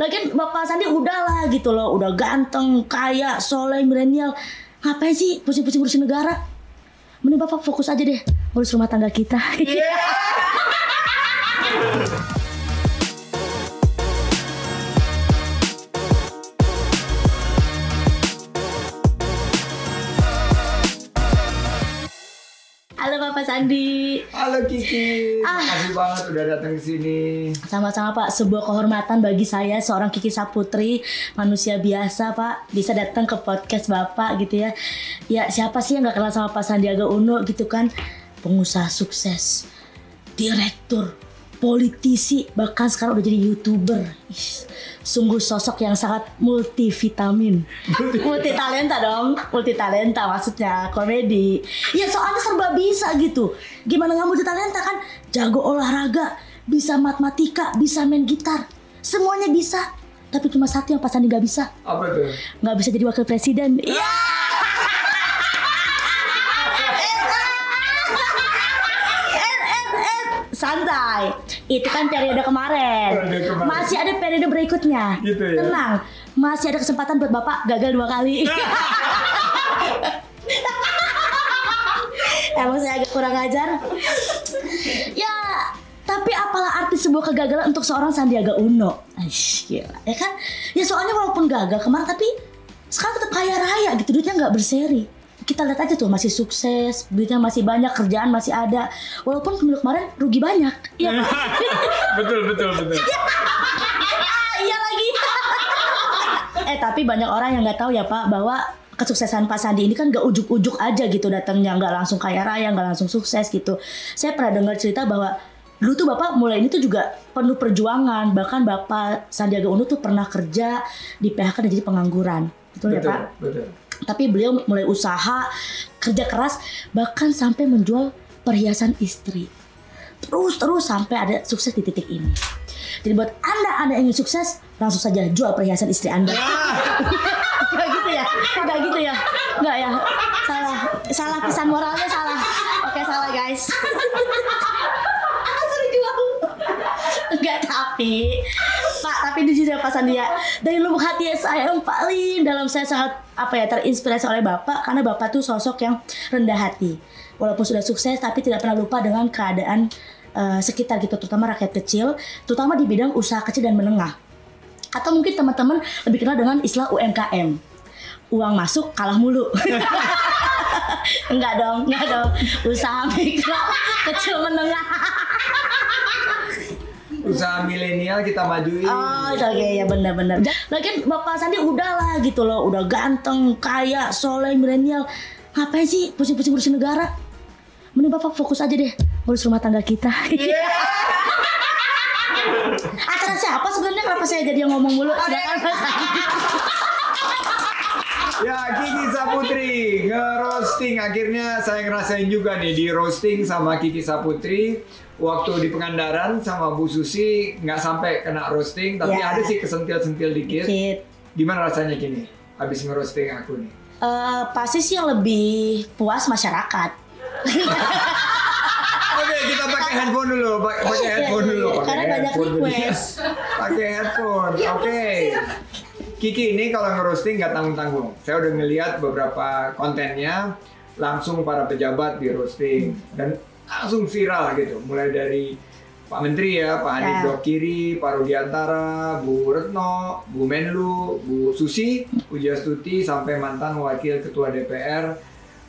Lagian Bapak Sandi udahlah gitu loh, udah ganteng, kaya, soleh, milenial. Ngapain sih pusing-pusing ngurusin negara? Mending Bapak fokus aja deh ngurus rumah tangga kita. Halo Bapak Sandi. Halo Kiki, Ah. makasih banget udah datang ke sini. Sama-sama Pak, sebuah kehormatan bagi saya seorang Kiki Saputri, manusia biasa Pak, bisa datang ke podcast Bapak gitu ya. Ya siapa sih yang nggak kenal sama Pak Sandiaga Uno gitu kan? Pengusaha sukses, direktur, politisi, bahkan sekarang udah jadi youtuber. Ih, sungguh sosok yang sangat multivitamin, multi talenta dong, multi talenta maksudnya komedi. Ya soalnya serba bisa gitu. Gimana nggak multi talenta kan? Jago olahraga, bisa matematika, bisa main gitar, semuanya bisa. Tapi cuma satu yang Pak Sandi nggak bisa, Apa tuh? nggak bisa jadi wakil presiden. Iya. Eh, santai. Itu kan periode kemarin. Periode kemarin. Masih ada periode berikutnya. Gitu ya? Tenang. Masih ada kesempatan buat Bapak gagal dua kali. Emang saya agak kurang ajar. Ya, tapi apalah arti sebuah kegagalan untuk seorang Sandiaga Uno? Aish, gila. Ya kan? Ya soalnya walaupun gagal kemarin tapi sekarang tetap kaya raya gitu duitnya nggak berseri. Kita lihat aja tuh masih sukses, duitnya masih banyak, kerjaan masih ada. Walaupun pemilu kemarin rugi banyak. Iya Pak. betul betul betul. Ah, iya lagi. eh tapi banyak orang yang nggak tahu ya Pak bahwa kesuksesan Pak Sandi ini kan gak ujuk-ujuk aja gitu datangnya nggak langsung kaya raya nggak langsung sukses gitu. Saya pernah dengar cerita bahwa dulu tuh Bapak mulai ini tuh juga penuh perjuangan bahkan Bapak Sandiaga Uno tuh pernah kerja di PHK dan jadi pengangguran. Betul, ya betul Pak? betul. Tapi beliau mulai usaha kerja keras bahkan sampai menjual perhiasan istri. Terus terus sampai ada sukses di titik ini. Jadi buat anda anda yang ingin sukses langsung saja jual perhiasan istri anda. Gak gitu ya? Gak gitu ya? Gak ya? Salah. Salah pesan moralnya salah. Oke salah guys. Dijual. Enggak tapi tapi jujur ya Pak Sandia Dari lubuk hati saya yang paling dalam saya sangat apa ya terinspirasi oleh Bapak Karena Bapak tuh sosok yang rendah hati. Walaupun sudah sukses tapi tidak pernah lupa dengan keadaan eh, sekitar gitu Terutama rakyat kecil Terutama di bidang usaha kecil dan menengah. Atau mungkin teman-teman lebih kenal dengan istilah UMKM Uang masuk kalah mulu. Enggak dong, enggak dong. Usaha mikro kecil menengah Usaha milenial kita majuin. Oh, oke ya benar-benar. Lagian Bapak Sandi udahlah gitu loh, udah ganteng, kaya, soleh, milenial. Ngapain sih pusing-pusing ngurusin negara? Mending Bapak fokus aja deh ngurus rumah tangga kita. Acara siapa sebenarnya kenapa saya jadi yang ngomong mulu? Silakan Sandi. Ya Kiki Saputri nge-roasting akhirnya saya ngerasain juga nih di roasting sama Kiki Saputri waktu di Pengandaran sama Bu Susi nggak sampai kena roasting tapi Ya. ada sih kesentil-sentil dikit. Dikit. Gimana rasanya kini habis nge-roasting aku nih? Eh, pasti sih yang lebih puas masyarakat. Oke, kita pakai handphone dulu, pakai pakai headphone dulu, pakai Iya, Karena banyak dulu. request. Pakai headphone. Oke. Kiki ini kalau ngerosting nggak tanggung-tanggung. Saya udah ngeliat beberapa kontennya langsung para pejabat di roasting dan langsung viral gitu. Mulai dari Pak Menteri ya, Pak Hanif Ya. Dokiri, Pak Rudiantara, Bu Retno, Bu Menlu, Bu Susi, Pujastuti, sampai mantan Wakil Ketua DPR,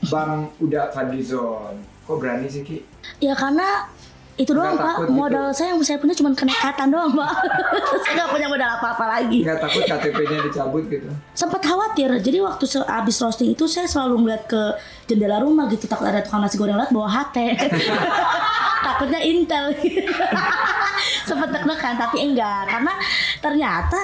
Bang Uda Fadlizon. Kok berani sih Ki? Ya karena itu doang Pak, takut gitu? modal saya yang saya punya cuma kenekatan doang Pak. saya nggak punya modal apa-apa lagi. Nggak takut KTP-nya dicabut gitu? sempat khawatir jadi waktu se- abis roasting itu saya selalu ngeliat ke jendela rumah gitu takut ada tukang nasi goreng lewat bawa HT takutnya intel sempat deg-degan tapi enggak. Karena ternyata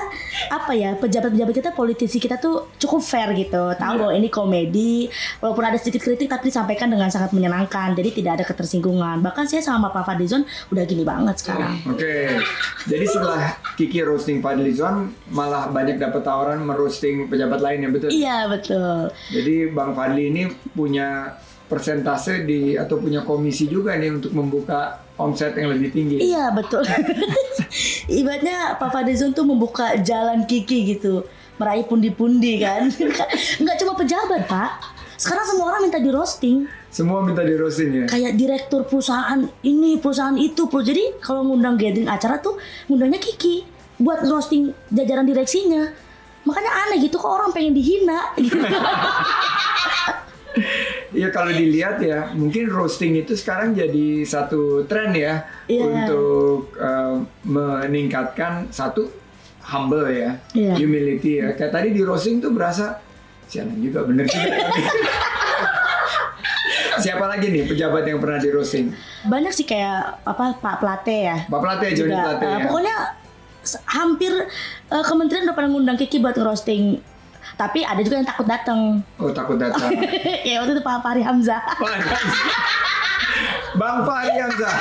apa ya pejabat-pejabat kita politisi kita tuh cukup fair gitu. Tahu bahwa ini komedi walaupun ada sedikit kritik tapi disampaikan dengan sangat menyenangkan. Jadi tidak ada ketersinggungan. Bahkan saya sama Pak Fadlizon udah gini banget sekarang. Oke, jadi setelah Kiki roasting Fadlizon, malah banyak dapat tawaran merosting pejabat lain ya betul? iya betul. Jadi Bang Fadli ini punya persentase di atau punya komisi juga nih untuk membuka omset yang lebih tinggi. Iya betul. Ibaratnya Pak Fadizon tuh membuka jalan Kiki gitu, meraih pundi-pundi kan. Nggak cuma pejabat Pak. Sekarang semua orang minta di roasting. Semua minta di roasting ya. Kayak direktur perusahaan ini, perusahaan itu. Pro. Jadi kalau ngundang gathering acara tuh ngundangnya Kiki buat roasting jajaran direksinya. Makanya aneh gitu kok orang pengen dihina gitu. Iya kalau dilihat ya, mungkin roasting itu sekarang jadi satu tren ya Iya. untuk eh, meningkatkan satu humble ya, Iya. humility ya. Kayak tadi di roasting tuh berasa sialan juga bener juga. kami." Siapa lagi nih pejabat yang pernah di roasting? Banyak sih kayak apa Pak Plate ya. Pak Plate, Joni. Plate Eh, ya. Pokoknya hampir eh, kementerian udah pernah ngundang Kiki buat roasting. Tapi ada juga yang takut datang. Oh takut datang. ya waktu itu Pak Fahri Hamzah. Bang Fahri Hamzah.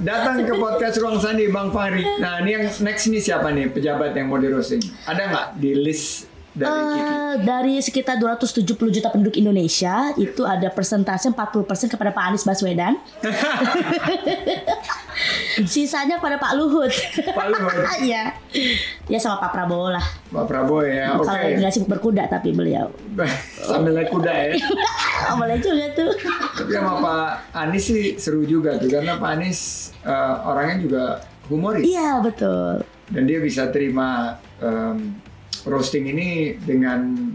Datang ke podcast Ruang Sandi Bang Fahri. Nah ini yang next nih siapa nih pejabat yang mau di roasting? Ada nggak di list dari Kiki? Eh, dari sekitar 270 juta penduduk Indonesia itu ada persentase 40% kepada Pak Anies Baswedan. Sisanya pada Pak Luhut. Pak Luhut. Iya. Ya sama Pak Prabowo lah. Pak Prabowo ya, oke. Kalau nggak sibuk berkuda tapi beliau. Sambil naik kuda ya. Boleh juga tuh. Tapi sama Pak Anies sih seru juga tuh karena Pak Anies eh, orangnya juga humoris Iya betul. dan dia bisa terima em, roasting ini dengan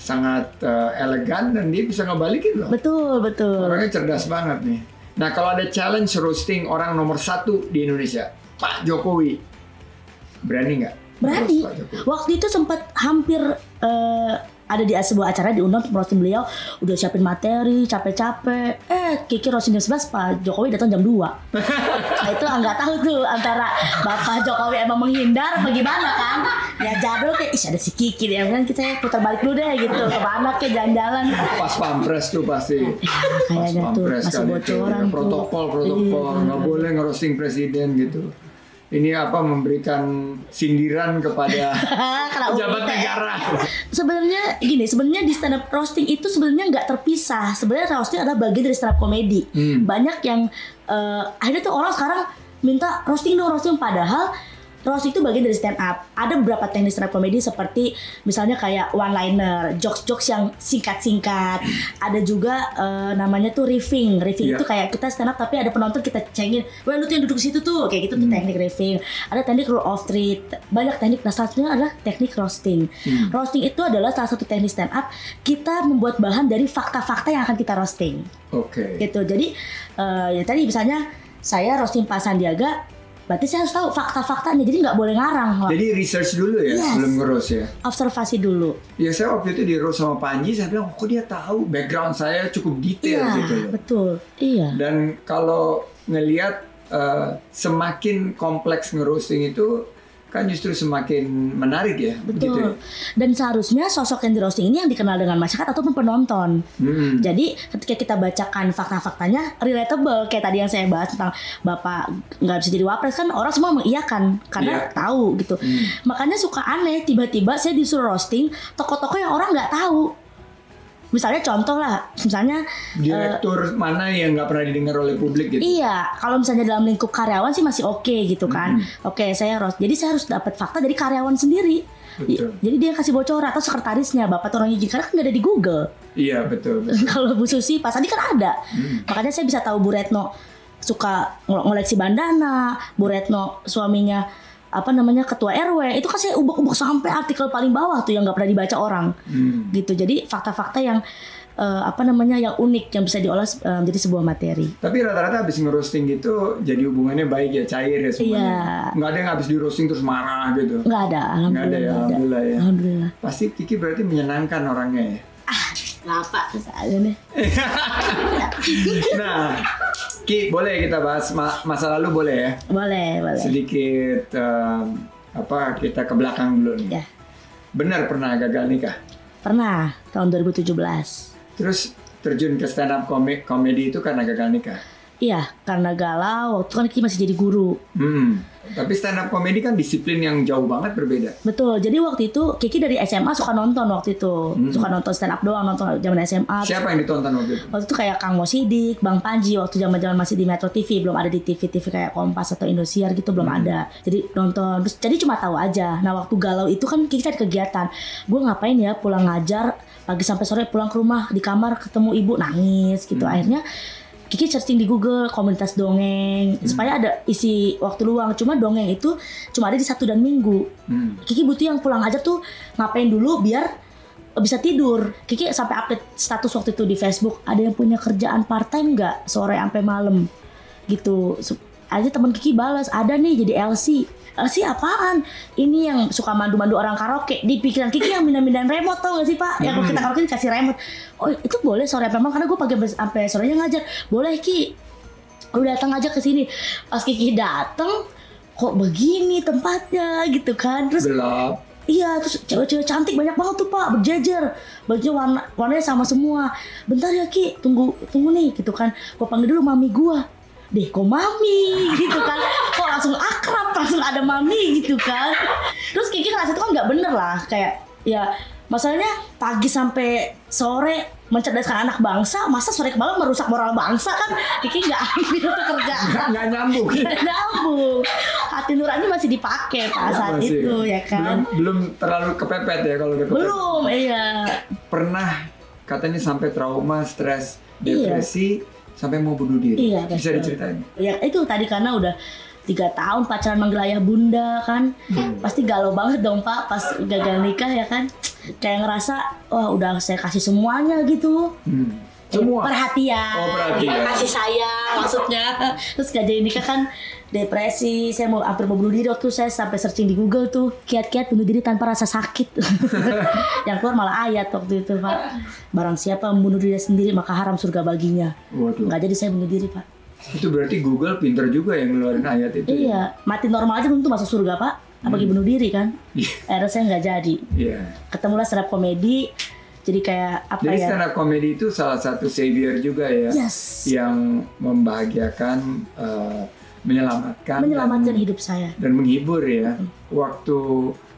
sangat eh, elegan dan dia bisa ngebalikin loh. Betul betul. Orangnya cerdas banget nih. Nah kalau ada challenge roasting orang nomor satu di Indonesia, Pak Jokowi, berani nggak? Berani. Waktu itu sempat hampir eh, ada di sebuah acara diundang untuk roasting beliau udah siapin materi capek-capek eh Kiki roasting jam 11 Pak Jokowi datang jam 2 nah itu nggak tahu tuh antara Bapak Jokowi emang menghindar apa gimana kan ya jadul kayak ih ada si Kiki deh kan kita putar balik dulu deh gitu ke mana ke jalan-jalan Pas pampres tuh pasti. Pas kayaknya tuh masih bocoran tuh Protokol protokol Iya. nggak boleh ngerosting presiden gitu. Ini apa memberikan sindiran kepada pejabat negara. sebenarnya gini sebenarnya di stand up roasting itu sebenarnya nggak terpisah sebenarnya roasting adalah bagian dari stand up comedy Hmm. banyak yang eh, akhirnya tuh orang sekarang minta roasting dong roasting padahal roasting itu bagian dari stand up ada beberapa teknik stand up comedy seperti misalnya kayak one liner jokes jokes yang singkat singkat ada juga eh, namanya tuh riffing. Riffing Iya. itu kayak kita stand up tapi ada penonton kita cengin wah lu tuh yang duduk di situ tuh. Kayak gitu tuh teknik riffing. Ada teknik rule of three banyak teknik. Nah salah satunya adalah teknik roasting. Roasting itu adalah salah satu teknik stand up kita membuat bahan dari fakta-fakta yang akan kita roasting. Oke. gitu. Jadi eh, ya tadi misalnya saya roasting Pak Sandiaga berarti saya harus tahu fakta-faktanya jadi nggak boleh ngarang Jadi research dulu ya Yes. sebelum ngeros ya. observasi dulu Ya saya waktu itu di roast sama Panji saya bilang kok dia tahu background saya cukup detail iya gitu loh. betul iya Dan kalau ngelihat eh, semakin kompleks ngerosting itu kan justru semakin menarik ya, begitu ya. betul dan seharusnya sosok yang di roasting ini yang dikenal dengan masyarakat ataupun penonton Hmm. Jadi ketika kita bacakan fakta-faktanya relatable kayak tadi yang saya bahas tentang bapak nggak bisa jadi wapres kan orang semua mengiyakan karena Iya. tahu gitu. Makanya suka aneh tiba-tiba saya disuruh roasting tokoh-tokoh yang orang nggak tahu. Misalnya contoh lah, misalnya Direktur mana yang nggak pernah didengar oleh publik gitu? Iya, kalau misalnya dalam lingkup karyawan sih masih oke gitu kan. Oke, saya harus jadi saya harus dapat fakta dari karyawan sendiri. Betul. Jadi dia kasih bocoran atau sekretarisnya, bapak orang izin karena kan nggak ada di Google. Iya betul. betul. kalau Bu Susi pas tadi kan ada. Makanya saya bisa tahu Bu Retno suka ngol- ngoleksi bandana, Bu Retno suaminya apa namanya ketua RW itu kan saya ubek-ubek sampai artikel paling bawah tuh yang nggak pernah dibaca orang Hmm. gitu jadi fakta-fakta yang eh, apa namanya yang unik yang bisa diolah eh, menjadi sebuah materi Tapi rata-rata habis ngerosting gitu jadi hubungannya baik ya cair ya semuanya. Iya. Nggak ada yang habis di roasting terus marah gitu. nggak ada Nggak ada alhamdulillah ya, nggak ada. alhamdulillah ya. alhamdulillah Pasti Kiki berarti menyenangkan orangnya ya. Lapa saja nih Nah, Ki boleh kita bahas ma- masa lalu boleh ya? boleh boleh Sedikit em, apa kita ke belakang dulu nih. ya Benar pernah gagal nikah. pernah tahun 2017 Terus terjun ke stand up komedi itu karena gagal nikah. Iya, karena galau waktu kan Kiki masih jadi guru. Hmm. Tapi stand up comedy kan disiplin yang jauh banget berbeda. Betul. Jadi waktu itu Kiki dari SMA suka nonton waktu itu. Hmm. Suka nonton stand up doang, nonton zaman SMA. Siapa yang ditonton waktu itu? Waktu itu kayak Kang Mosidik, Bang Panji waktu zaman-zaman masih di Metro TV, belum ada di TV-TV kayak Kompas atau Indosiar gitu belum ada. Jadi nonton terus jadi cuma tahu aja. Nah, waktu galau itu kan Kiki cari kegiatan. Gue ngapain ya pulang ngajar pagi sampai sore pulang ke rumah di kamar ketemu ibu nangis gitu. Akhirnya Kiki searching di Google komunitas dongeng supaya ada isi waktu luang. Cuma dongeng itu cuma ada di Sabtu dan Minggu. Hmm. Kiki butuh yang pulang aja tuh ngapain dulu biar bisa tidur. Kiki sampai update status waktu itu di Facebook. Ada yang punya kerjaan part time nggak sore sampai malam gitu. Aja teman Kiki balas ada nih jadi LC. LC apaan? Ini yang suka mandu-mandu orang karaoke. Di pikiran Kiki yang mindah-mindahin remote tau gak sih pak? Yang kalau kita karaoke dikasih remote. Oh itu boleh sore malam karena gue pakai sampai sorenya ngajar. Boleh Ki. Lu datang aja ke sini. Pas Kiki datang kok begini tempatnya gitu kan. Terus. Iya, terus cewek-cewek cantik banyak banget tuh pak, berjejer, bajunya warna warnanya sama semua. Bentar ya Ki, tunggu tunggu nih gitu kan. Gua panggil dulu mami gua. Deh, kok mami gitu kan. Kok langsung akrab, langsung ada mami gitu kan. Terus Kiki ngerasa itu kan nggak bener lah, kayak ya masalahnya pagi sampai sore mencerdaskan anak bangsa, masa sore ke malam merusak moral bangsa kan? Kiki nggak ambil pekerjaan. Nggak, nggak nyambung. Nggak nyambung. Hati nurani masih dipakai pada saat Masih. itu ya kan. Belum, belum terlalu kepepet ya kalau udah kepepet. Belum, iya. Pernah katanya sampai trauma, stres, Iya. Sampai mau bunuh diri. Iya, Bisa betul. diceritain? Ya itu tadi karena udah tiga tahun pacaran manggil ayah bunda kan, pasti galau banget dong pak pas gagal nikah ya kan. Kayak ngerasa, wah udah saya kasih semuanya gitu. Hmm. Semua. Perhatian, Oh, perhatian. kasih sayang maksudnya. Terus gak jadi nikah kan depresi, saya mau hampir mau bunuh diri waktu saya sampai searching di Google tuh kiat-kiat bunuh diri tanpa rasa sakit. Yang keluar malah ayat waktu itu pak. Barang siapa membunuh diri sendiri maka haram surga baginya. Waduh. Nggak jadi saya bunuh diri pak. Itu berarti Google pinter juga yang ngeluarin ayat itu. ya? Iya, mati normal aja belum tentu masuk surga pak. Apalagi bunuh diri kan. Iya. Akhirnya saya nggak jadi. Iya. Ketemulah up komedi. Jadi kayak apa Jadi ya? stand up comedy itu salah satu savior juga ya. Yes. Yang membahagiakan, eh, menyelamatkan, Menyelamatkan dan, hidup saya. dan menghibur ya. Waktu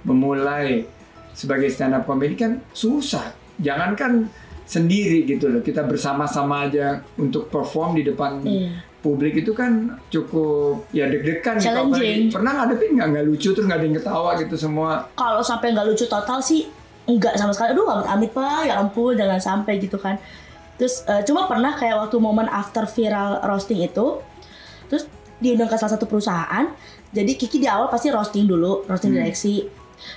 memulai sebagai stand up comedy kan susah. Jangankan sendiri gitu loh. Kita bersama-sama aja untuk perform di depan Iya. publik itu kan cukup ya deg-degan gitu. Pernah ngadepin nggak nggak lucu terus nggak ada yang ketawa gitu semua. Kalau sampai nggak lucu total sih enggak sama sekali. Aduh amit amit pak, ya ampun jangan sampai gitu kan. Terus eh, cuma pernah kayak waktu momen after viral roasting itu, terus diundang ke salah satu perusahaan. Jadi Kiki di awal pasti roasting dulu, roasting direksi.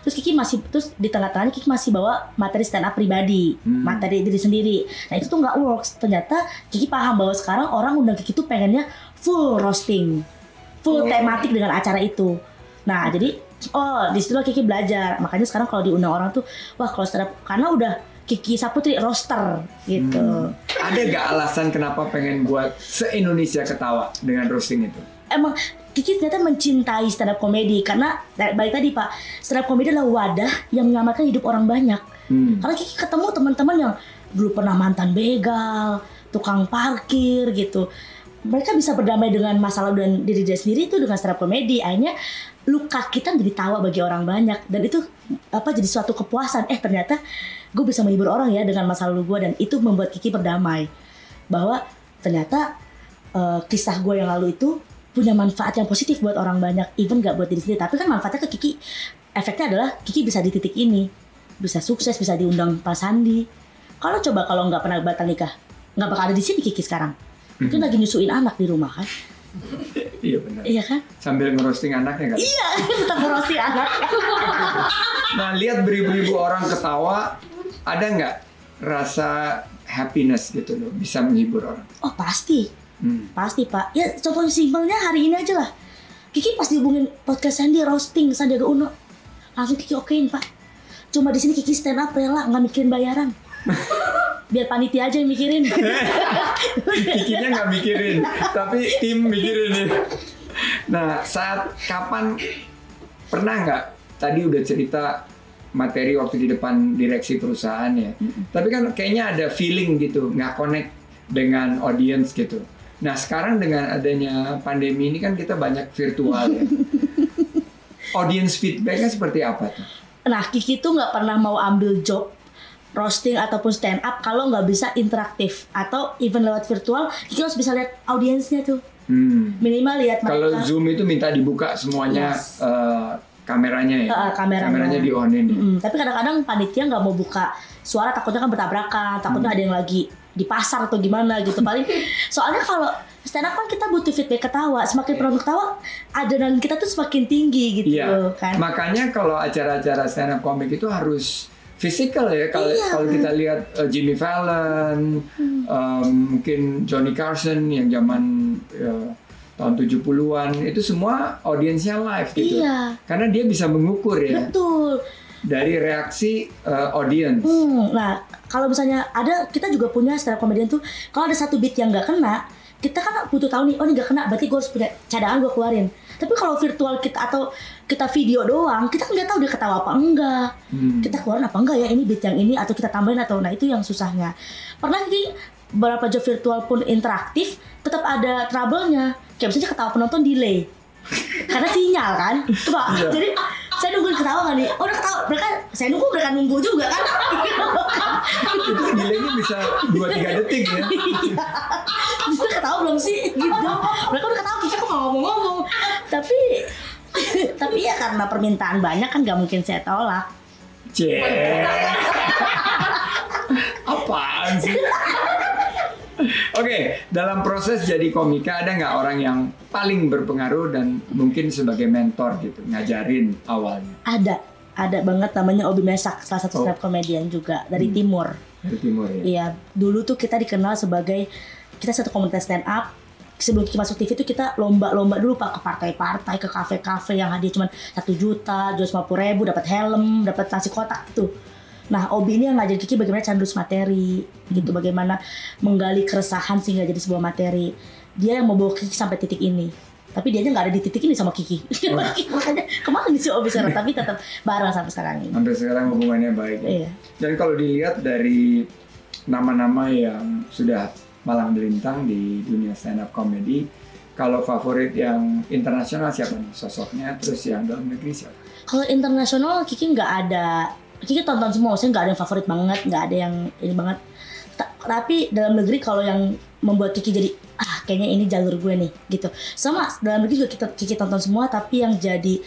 Terus Kiki masih terus di tengah-tengahnya Kiki masih bawa materi stand up pribadi, Hmm. materi diri sendiri. Nah itu tuh nggak works. Ternyata Kiki paham bahwa sekarang orang undang Kiki tuh pengennya full roasting, full Oh. tematik dengan acara itu. Nah jadi oh di situ Kiki belajar. Makanya sekarang kalau diundang orang tuh wah kalau stand up karena udah Kiki Saputri roster gitu. Hmm. Ada gak alasan kenapa pengen buat se-Indonesia ketawa dengan roasting itu? Emang Kiki ternyata mencintai stand up comedy karena baik tadi Pak, stand up comedy adalah wadah yang menyelamatkan hidup orang banyak. Hmm. Karena Kiki ketemu teman-teman yang dulu pernah mantan begal, tukang parkir gitu. Mereka bisa berdamai dengan masalah dan diri dia sendiri itu dengan stand up comedy. Akhirnya luka kita jadi tawa bagi orang banyak dan itu apa jadi suatu kepuasan. Eh ternyata gue bisa menghibur orang ya dengan masa lalu gue dan itu membuat Kiki berdamai bahwa ternyata eh, kisah gue yang lalu itu punya manfaat yang positif buat orang banyak, even gak buat diri sendiri. Tapi kan manfaatnya ke Kiki, efeknya adalah Kiki bisa di titik ini, bisa sukses, bisa diundang Pak Sandi. Kalau coba kalau nggak pernah batal nikah, nggak bakal ada di sini Kiki sekarang. Mungkin lagi nyusuin anak di rumah kan? Iya benar. Iya kan? Sambil ngerosting anaknya kan. Iya, tetap ngurusin anak. Nah lihat beribu-ribu orang ketawa, ada nggak rasa happiness gitu loh bisa menghibur orang? Oh pasti, Hmm. pasti Pak. Ya contoh simpelnya hari ini aja lah. Kiki pas dihubungin podcast Sandi roasting Sandiaga Uno, langsung Kiki okein Pak. Cuma di sini Kiki stand up rela nggak mikirin bayaran. Biar panitia aja yang mikirin. Kikinya nggak mikirin, tapi tim mikirin nih. Nah, saat kapan pernah nggak? Tadi udah cerita materi waktu di depan direksi perusahaan ya. Tapi kan kayaknya ada feeling gitu, nggak connect dengan audience gitu. Nah sekarang dengan adanya pandemi ini kan kita banyak virtual ya. Audience feedbacknya seperti apa tuh? Nah, Kiki tuh nggak pernah mau ambil job roasting ataupun stand up kalau nggak bisa interaktif atau even lewat virtual Kiki harus bisa lihat audiensnya tuh Hmm. minimal lihat Kalau Zoom itu minta dibuka semuanya Yes. eh, kameranya ya. Eh, kameranya. di onin. Mm-mm. tapi kadang-kadang panitia nggak mau buka suara takutnya kan bertabrakan takutnya Hmm. ada yang lagi di pasar atau gimana gitu paling soalnya kalau stand up kan kita butuh feedback ketawa semakin penonton ketawa adrenalin kita tuh semakin tinggi gitu Iya. kan Makanya kalau acara-acara stand up komik itu harus physical ya. Kalau Iya. kalau kita lihat uh, Jimmy Fallon, um, mungkin Johnny Carson yang zaman uh, tahun 70-an itu semua audiensnya live gitu. Iya. Karena dia bisa mengukur ya betul dari reaksi uh, audience. Hmm, nah kalau misalnya ada kita juga punya stand up comedian tuh kalau ada satu beat yang nggak kena kita kan butuh tahu nih oh ini nggak kena berarti gue harus punya cadangan gue keluarin. Tapi kalau virtual kita atau kita video doang kita nggak tahu dia ketawa apa enggak. Hmm. kita keluarin apa enggak ya ini beat yang ini atau kita tambahin atau nah itu yang susahnya. Pernah jadi beberapa job virtual pun interaktif tetap ada trouble-nya. Kayak misalnya ketawa penonton delay. Karena sinyal kan. Coba Iya. jadi saya nungguin ketawa kan nih? Oh, udah ketawa. Mereka saya nunggu mereka nunggu juga kan. Itu delaynya bisa 2-3 detik ya. Kita ketawa belum sih gitu mereka udah ketawa kita kok nggak ngomong-ngomong tapi tapi ya karena permintaan banyak kan nggak mungkin saya tolak Cek. Apaan sih? Oke, dalam proses jadi komika ada nggak orang yang paling berpengaruh dan mungkin sebagai mentor gitu, ngajarin awalnya ada ada banget namanya Obi Mesak salah satu Oh. stand up comedian juga dari Hmm. timur dari timur ya? Iya, dulu tuh kita dikenal sebagai kita satu komunitas stand up. Sebelum kita masuk TV tuh kita lomba-lomba dulu pak ke partai-partai, ke kafe-kafe yang hadiah cuma satu juta, jual lima puluh ribu, dapat helm, dapat nasi kotak tuh. Nah, Obi ini yang ngajarin Kiki bagaimana candus materi, gitu, bagaimana menggali keresahan sehingga jadi sebuah materi. Dia yang membawa Kiki sampai titik ini. Tapi dia nggak ada di titik ini sama Kiki. Makanya ke mana sih Obi sekarang? Tapi tetap bareng sampai sekarang ini. Sampai sekarang hubungannya baik ya. Iya. Dan kalau dilihat dari nama-nama yang sudah malang melintang di dunia stand up comedy, kalau favorit yang internasional siapa nih sosoknya, terus yang dalam negeri siapa? Kalau internasional Kiki nggak ada, Kiki tonton semua, saya nggak ada yang favorit banget, nggak ada yang ini banget. Ta- Tapi dalam negeri kalau yang membuat Kiki jadi ah kayaknya ini jalur gue nih gitu. Sama dalam negeri juga kita Kiki tonton semua, tapi yang jadi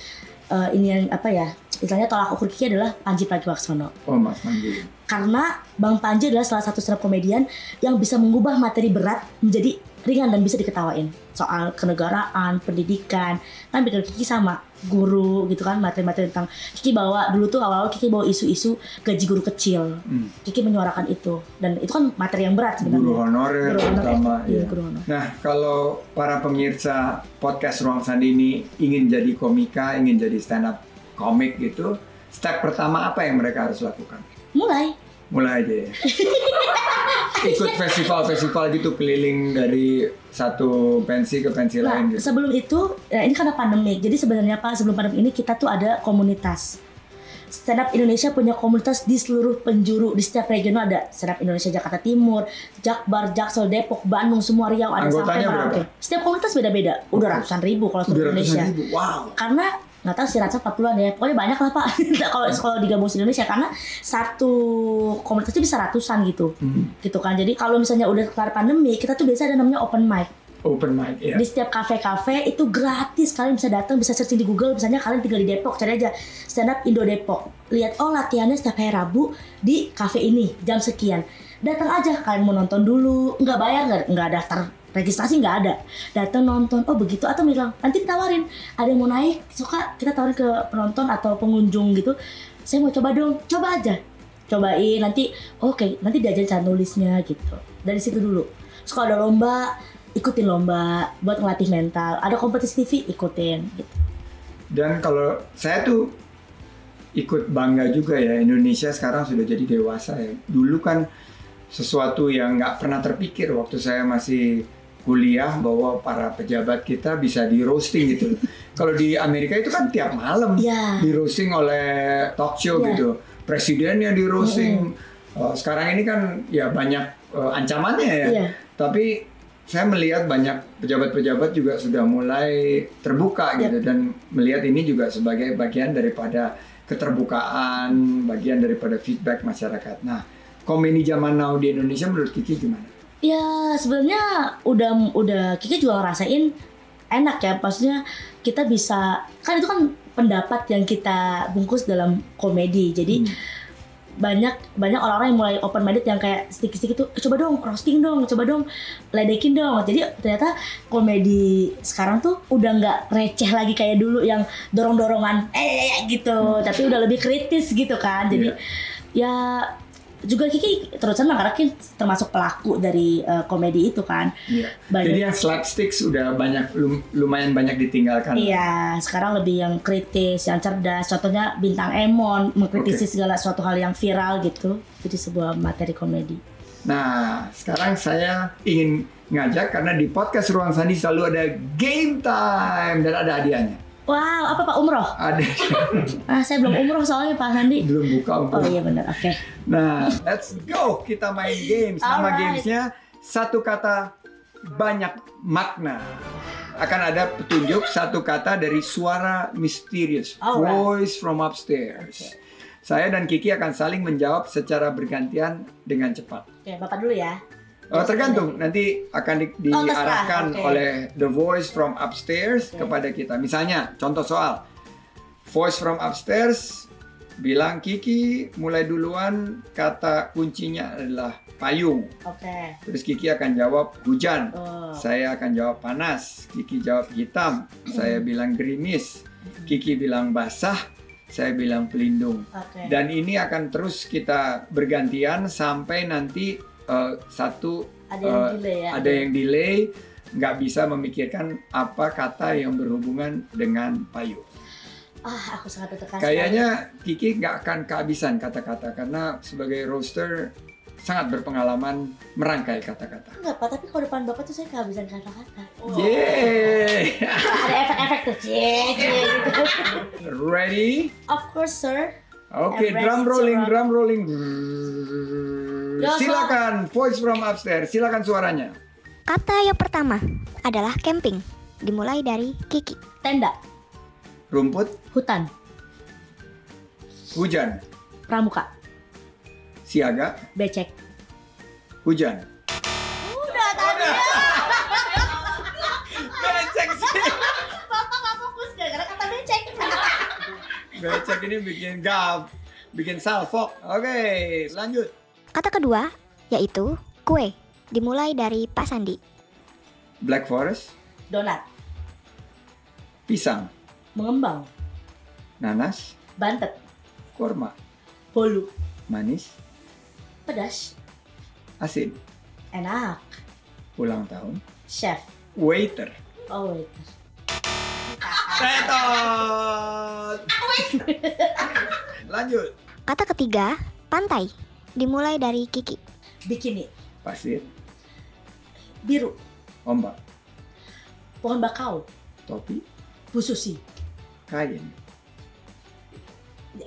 eh, ini yang apa ya? Istilahnya tolak ukur Kiki adalah Panji Pragiwaksono. Oh Mas Panji. Karena Bang Panji adalah salah satu stand up komedian yang bisa mengubah materi berat menjadi ringan dan bisa diketawain. Soal kenegaraan, pendidikan, kan bikin Kiki sama guru gitu kan materi-materi tentang Kiki bawa dulu tuh awal-awal Kiki bawa isu-isu gaji guru kecil. Hmm. Kiki menyuarakan itu dan itu kan materi yang berat sebenarnya. Guru honorer Guru honorer, terutama. ya. guru honorer. Nah, kalau para pemirsa podcast Ruang Sandi ini ingin jadi komika, ingin jadi stand up komik gitu, step pertama apa yang mereka harus lakukan? Mulai Mulai aja ya. Ikut festival-festival gitu keliling dari satu pensi ke pensi Nah, lain gitu. sebelum itu, ya ini karena pandemi. Jadi sebenarnya Pak, sebelum pandemi ini kita tuh ada komunitas. Stand Up Indonesia punya komunitas di seluruh penjuru di setiap regional ada Stand Up Indonesia Jakarta Timur, Jakbar, Jaksel, Depok, Bandung, semua Riau ada Anggotanya sampai? Merauke. Setiap komunitas beda-beda. Udah ratusan ribu kalau seluruh Indonesia. ribu. Wow. Karena nggak tahu sih ratusan 40-an ya. Pokoknya banyak lah Pak. kalau kalau digabung se Indonesia karena satu komunitas itu bisa ratusan gitu. Hmm. Gitu kan. Jadi kalau misalnya udah kelar pandemi, kita tuh biasa ada namanya open mic Open mic ya. di setiap kafe-kafe itu gratis kalian bisa datang bisa searching di Google misalnya kalian tinggal di Depok cari aja stand up Indo Depok lihat oh latihannya setiap hari Rabu di kafe ini jam sekian datang aja kalian mau nonton dulu nggak bayar nggak nggak daftar registrasi nggak ada. Datang nonton oh begitu. Atau bilang nanti ditawarin ada yang mau naik suka kita tawarin ke penonton atau pengunjung gitu. Saya mau coba dong coba aja. Cobain nanti oke nanti diajarin cara nulisnya gitu. Dari situ dulu. Kalau ada lomba ikutin lomba buat ngelatih mental. Ada kompetisi TV ikutin gitu. Dan kalau saya tuh ikut bangga juga ya Indonesia sekarang sudah jadi dewasa ya. Dulu kan sesuatu yang nggak pernah terpikir waktu saya masih kuliah bahwa para pejabat kita bisa di roasting gitu. Kalau di Amerika itu kan tiap malam Iya. di roasting oleh talk show Iya. gitu. Presidennya di roasting. Eh, sekarang ini kan ya banyak eh, ancamannya ya. Iya. Tapi saya melihat banyak pejabat-pejabat juga sudah mulai terbuka Yap. gitu dan melihat ini juga sebagai bagian daripada keterbukaan, bagian daripada feedback masyarakat. Nah, komedi zaman now di Indonesia menurut Kiki gimana? Ya sebenarnya udah udah Kiki juga ngerasain enak ya. Maksudnya kita bisa kan itu kan pendapat yang kita bungkus dalam komedi. Jadi Hmm. banyak banyak orang-orang yang mulai open minded yang kayak sedikit-sedikit tuh "Eh, coba dong roasting dong coba dong ledekin dong. Jadi ternyata komedi sekarang tuh udah nggak receh lagi kayak dulu yang dorong-dorongan eh gitu. Tapi udah lebih kritis gitu kan. Jadi ya juga Kiki terus senang karena Kiki termasuk pelaku dari eh, komedi itu kan Iya. Banyak. Jadi yang slapstick sudah banyak lum- lumayan banyak ditinggalkan. Iya, sekarang lebih yang kritis, yang cerdas. Contohnya bintang Emon mengkritisi Oke. segala suatu hal yang viral gitu. Jadi sebuah materi komedi. Nah, sekarang saya ingin ngajak karena di podcast Ruang Sandi selalu ada game time dan ada hadiahnya. Wow, apa Pak Umroh? Ada Ah, saya belum umroh soalnya Pak Sandi. belum buka Oh untuk. iya benar, oke. Nah, let's go. Kita main games. Nama Alright. gamesnya satu kata banyak makna. Akan ada petunjuk satu kata dari suara misterius, Alright. voice from upstairs. Saya dan Kiki akan saling menjawab secara bergantian dengan cepat. Oke, Bapak dulu ya. Oh, tergantung nanti akan di- Oh, diarahkan Oke. oleh the voice from upstairs Oke. kepada kita. Misalnya, contoh soal voice from upstairs bilang Kiki mulai duluan kata kuncinya adalah payung. Oke. Terus Kiki akan jawab hujan. Oh. Saya akan jawab panas. Kiki jawab hitam. Saya bilang gerimis. Kiki bilang basah. Saya bilang pelindung. Oke. Dan ini akan terus kita bergantian sampai nanti eh, satu Ada yang eh, delay ya. ada yang delay, nggak bisa memikirkan apa kata yang berhubungan dengan payung. Ah, aku sangat tertekan. Kayaknya Kiki nggak akan kehabisan kata-kata karena sebagai roaster sangat berpengalaman merangkai kata-kata. Enggak, Pak, tapi kalau depan Bapak tuh saya kehabisan kata-kata. Yeay! Ada efek-efek tuh. Cie, cie, gitu. Ready? Of course, sir. Oke, ready drum rolling, drum rolling. Silakan, voice from upstairs. Silakan suaranya. Kata yang pertama adalah camping. Dimulai dari Kiki. Tenda, Rumput, hutan, hujan, pramuka, siaga, becek. hujan. Udah tadi ya. Becek sih. Bapak nggak fokus gara-gara kata becek. Becek ini bikin gap, bikin salfok. Oke, lanjut. Kata kedua yaitu kue. Dimulai dari Pak Sandi. Black Forest, Donat, pisang, mengembang, nanas, bantet, kurma, bolu, manis, pedas, asin, enak, ulang tahun, chef. waiter. Oh wait. Tetot. Lanjut. Kata ketiga pantai. Dimulai dari Kiki. Bikini, Pasir, biru, ombak, pohon bakau, topi, Bu Susi, kain,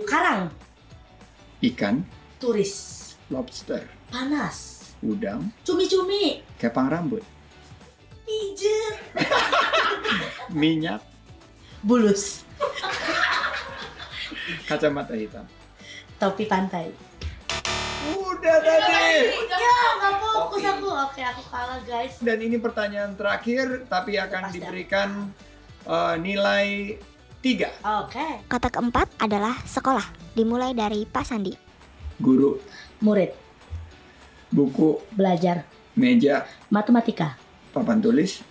karang, ikan, turis, lobster, panas, udang, cumi-cumi, kepang rambut, pijet, minyak, bulus, kacamata hitam. topi pantai. Udah tadi. Ya, nggak fokus aku. Oke, aku kalah guys. Dan ini pertanyaan terakhir, tapi akan Pasti. diberikan eh, nilai 3. Oke. Kata keempat adalah sekolah. Dimulai dari Pak Sandi. Guru, Murid, buku, belajar, meja, matematika, papan tulis,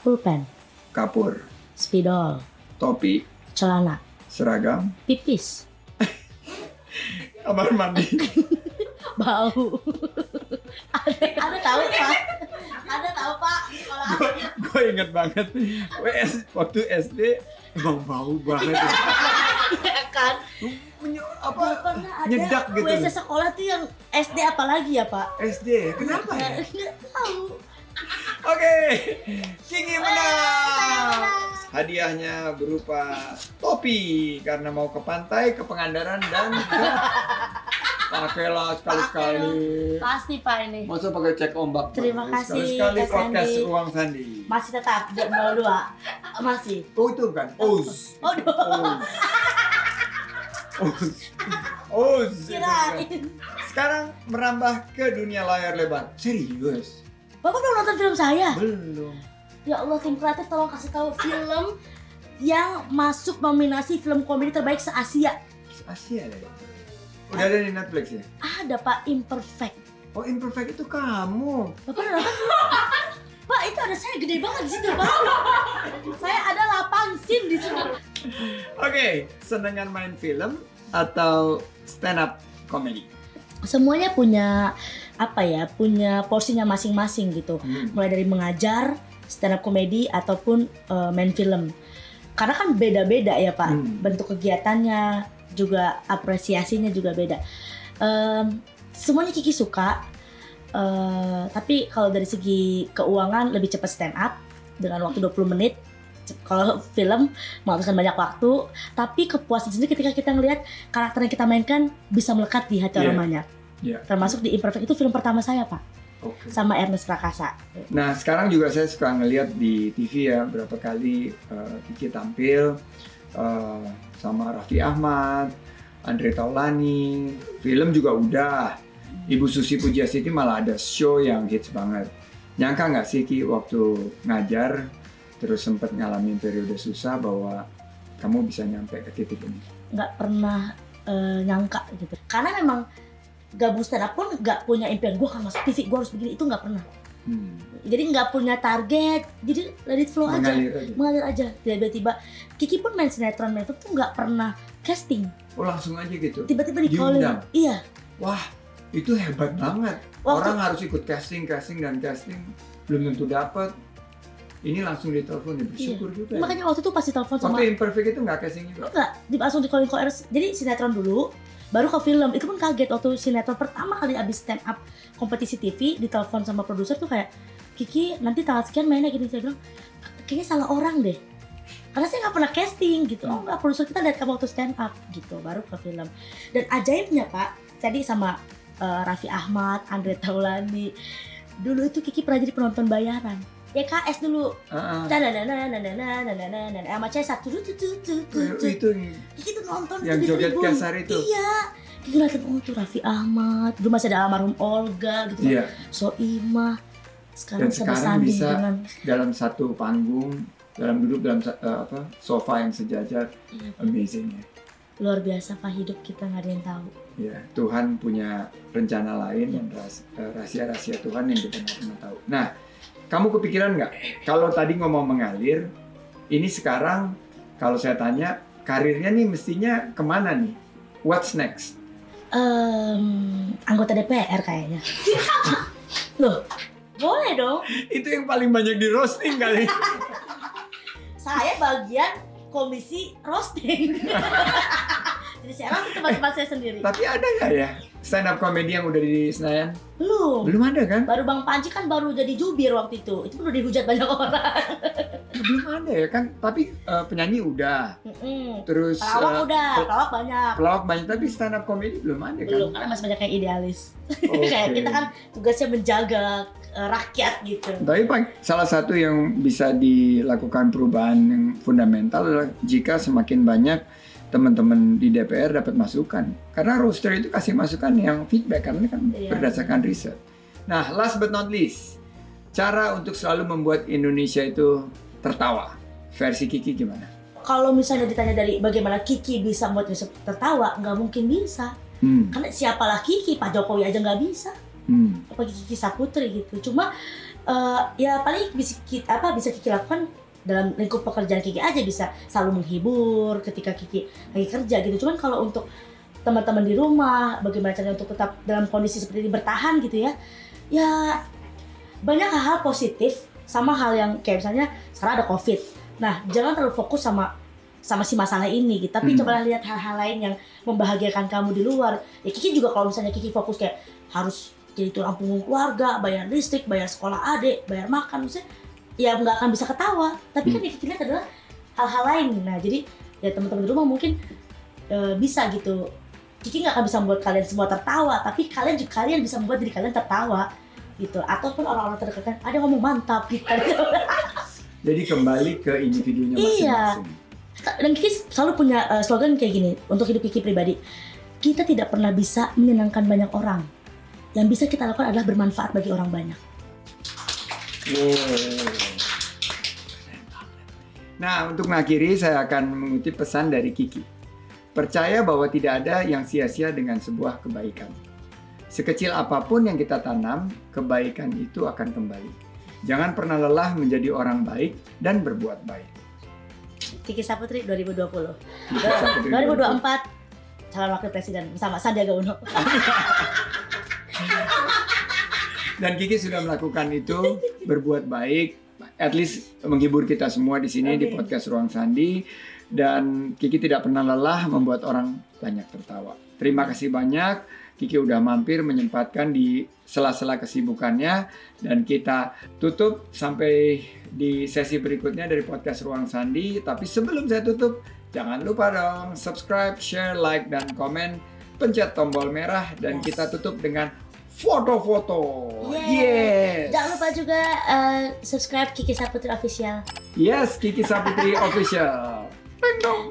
pulpen, kapur, spidol, topi, celana, seragam, pipis, kamar mandi. bau. ada, ada tahu pak? Ada tahu pak di sekolah gue inget banget WS waktu SD emang bau banget ya. Ya kan? Dulu apa pernah ada nyedak gitu WC sekolah tuh yang SD apalagi ya pak? SD kenapa ya Nggak tahu. oke Kiki menang hadiahnya berupa topi karena mau ke pantai ke Pangandaran dan ke Pakailah sekali-sekali. Pasti Pak ini. Masa pakai cek ombak? Terima terus? kasih, Kak podcast Sandi. Ruang Sandi. Masih tetap jam 02. Masih. Oh itu kan? Oz. Oh. Oz. Oz. Kirain. Sekarang merambah ke dunia layar lebar. Serius? Bapak belum nonton film saya? Belum. Ya Allah, tim kreatif tolong kasih tahu film yang masuk nominasi film komedi terbaik se-Asia. Asia ya? Udah ada di Netflix ya? Ada Pak Imperfect. Oh Imperfect itu kamu. Bapak udah nonton? Pak, itu ada saya gede banget di situ, Pak. saya ada 8 scene di situ. Oke, senengan main film atau stand up comedy? Semuanya punya apa ya? Punya porsinya masing-masing gitu. Hmm. Mulai dari mengajar, stand up comedy ataupun eh, main film. Karena kan beda-beda ya, Pak. Hmm. Bentuk kegiatannya juga apresiasinya juga beda. Em, semuanya Kiki suka. Eh, tapi kalau dari segi keuangan lebih cepat stand up dengan waktu 20 menit. Kalau film menghabiskan banyak waktu, tapi kepuasan sendiri ketika kita ngelihat karakter yang kita mainkan bisa melekat di hati orang Iya. banyak. Iya. Termasuk di Imperfect itu film pertama saya, Pak, Oke. sama Ernest Prakasa. Nah sekarang juga saya suka ngeliat di TV ya berapa kali eh, Kiki tampil eh, sama Raffi Ahmad, Andre Taulani, film juga udah. Ibu Susi Pujiastuti malah ada show yang hits banget. Nyangka nggak sih Ki waktu ngajar terus sempat ngalamin periode susah bahwa kamu bisa nyampe ke titik ini? nggak pernah eh, nyangka gitu karena memang gabung stand up pun nggak punya impian gue akan masuk TV gue harus begini itu nggak pernah Hmm. jadi nggak punya target jadi let it flow aja Mengalir aja. mengalir aja tiba-tiba Kiki pun main sinetron main tuh nggak pernah casting Oh langsung aja gitu. tiba-tiba di calling iya Wah, itu hebat banget. Waktu- Orang harus ikut casting, casting dan casting belum tentu dapat. Ini langsung ditelepon ya bersyukur juga. ya. makanya waktu itu pasti telepon sama Waktu imperfect itu nggak casting juga. enggak di- langsung di calling call jadi sinetron dulu baru ke film. Itu pun kaget waktu sinetron pertama kali abis stand up kompetisi TV ditelepon sama produser tuh kayak Kiki nanti tanggal sekian mainnya gini saya bilang kayaknya salah orang deh. Karena saya nggak pernah casting gitu. Oh nggak produser kita lihat kamu waktu stand up gitu. Baru ke film. Dan ajaibnya pak tadi sama eh, Raffi Ahmad Andre Taulani dulu itu Kiki pernah jadi penonton bayaran DKS dulu. Heeh. Dan dan dan dan dan dan sama Cesa tuh tuh. Itu kita nonton yang itu joget kasar itu. Iya. Kita ngeliatin oh itu Raffi Ahmad, dulu masih ada almarhum Olga gitu kan. Sekarang, sekarang bisa dalam satu panggung, dalam duduk dalam apa sofa yang sejajar, amazing ya. Luar biasa pak hidup kita nggak ada yang tahu. Ya Tuhan punya rencana lain yang rahasia-rahasia Tuhan yang kita nggak pernah tahu. Nah, kamu kepikiran nggak kalau tadi ngomong mengalir, ini sekarang kalau saya tanya karirnya nih mestinya ke mana nih? What's next? Em, anggota DPR kayaknya loh boleh dong Itu yang paling banyak di roasting kali. saya bagian komisi roasting jadi saya roasting tempat-tempat saya sendiri Tapi ada nggak ya stand up comedy yang udah di Senayan? belum Belum ada kan? baru Bang Panji kan baru jadi jubir waktu itu itu udah dihujat banyak orang Belum ada ya kan? Tapi eh, penyanyi udah, Mm-mm. terus pelawak eh, udah pel- pelawak banyak pelawak banyak tapi stand up comedy belum ada kan? belum karena masih banyak yang idealis Oke. kayak kita kan tugasnya menjaga eh, rakyat gitu Tapi Pak, salah satu yang bisa dilakukan perubahan yang fundamental adalah jika semakin banyak teman-teman di DPR dapat masukan. Karena roster itu kasih masukan yang feedback karena ini kan Iya. berdasarkan riset. Nah, last but not least, cara untuk selalu membuat Indonesia itu tertawa. Versi Kiki gimana? kalau misalnya ditanya dari bagaimana Kiki bisa membuat Yusuf tertawa nggak mungkin bisa Hmm, karena siapalah Kiki Pak Jokowi aja nggak bisa hmm, apalagi Kiki Saputri gitu cuma eh, ya paling bisa Kiki, apa bisa Kiki lakukan dalam lingkup pekerjaan Kiki aja bisa selalu menghibur ketika Kiki lagi kerja gitu. Cuman kalau untuk teman-teman di rumah bagaimana caranya untuk tetap dalam kondisi seperti ini bertahan gitu ya ya banyak hal-hal positif sama hal yang kayak misalnya sekarang ada covid. Nah jangan terlalu fokus sama sama si masalah ini gitu. Tapi Hmm. coba lihat hal-hal lain yang membahagiakan kamu di luar. Ya Kiki juga kalau misalnya Kiki fokus kayak harus jadi tulang punggung keluarga bayar listrik bayar sekolah adik bayar makan maksudnya ya nggak akan bisa ketawa tapi kan yang Kiki lihat adalah hal-hal lain nah jadi ya teman-teman di rumah mungkin eh, bisa gitu Kiki nggak akan bisa membuat kalian semua tertawa, tapi kalian juga kalian bisa membuat diri kalian tertawa gitu. Ataupun orang-orang terdekat kan ada ngomong mantap gitu. Jadi kembali ke individunya Iya. masing-masing. Dan Kiki selalu punya uh, slogan kayak gini untuk hidup Kiki pribadi. Kita tidak pernah bisa menyenangkan banyak orang. Yang bisa kita lakukan adalah bermanfaat bagi orang banyak. Nah, untuk mengakhiri saya akan mengutip pesan dari Kiki. Percaya bahwa tidak ada yang sia-sia dengan sebuah kebaikan. Sekecil apa pun yang kita tanam, kebaikan itu akan kembali. Jangan pernah lelah menjadi orang baik dan berbuat baik. Kiki Saputri 2020. Kiki Saputri 2024 calon wakil presiden bersama Sandiaga Uno. Dan Kiki sudah melakukan itu, berbuat baik, at least menghibur kita semua di sini di Oke. podcast Ruang Sandi. Dan Kiki tidak pernah lelah membuat orang banyak tertawa. Terima kasih banyak, Kiki udah mampir menyempatkan di sela-sela kesibukannya. Dan kita tutup sampai di sesi berikutnya dari podcast Ruang Sandi. Tapi sebelum saya tutup, jangan lupa dong subscribe, share, like, dan komen. Pencet tombol merah dan Yes. kita tutup dengan foto-foto. Yes. Jangan lupa juga uh, subscribe Kiki Saputri Official. Yes, Kiki Saputri official. Ding dong.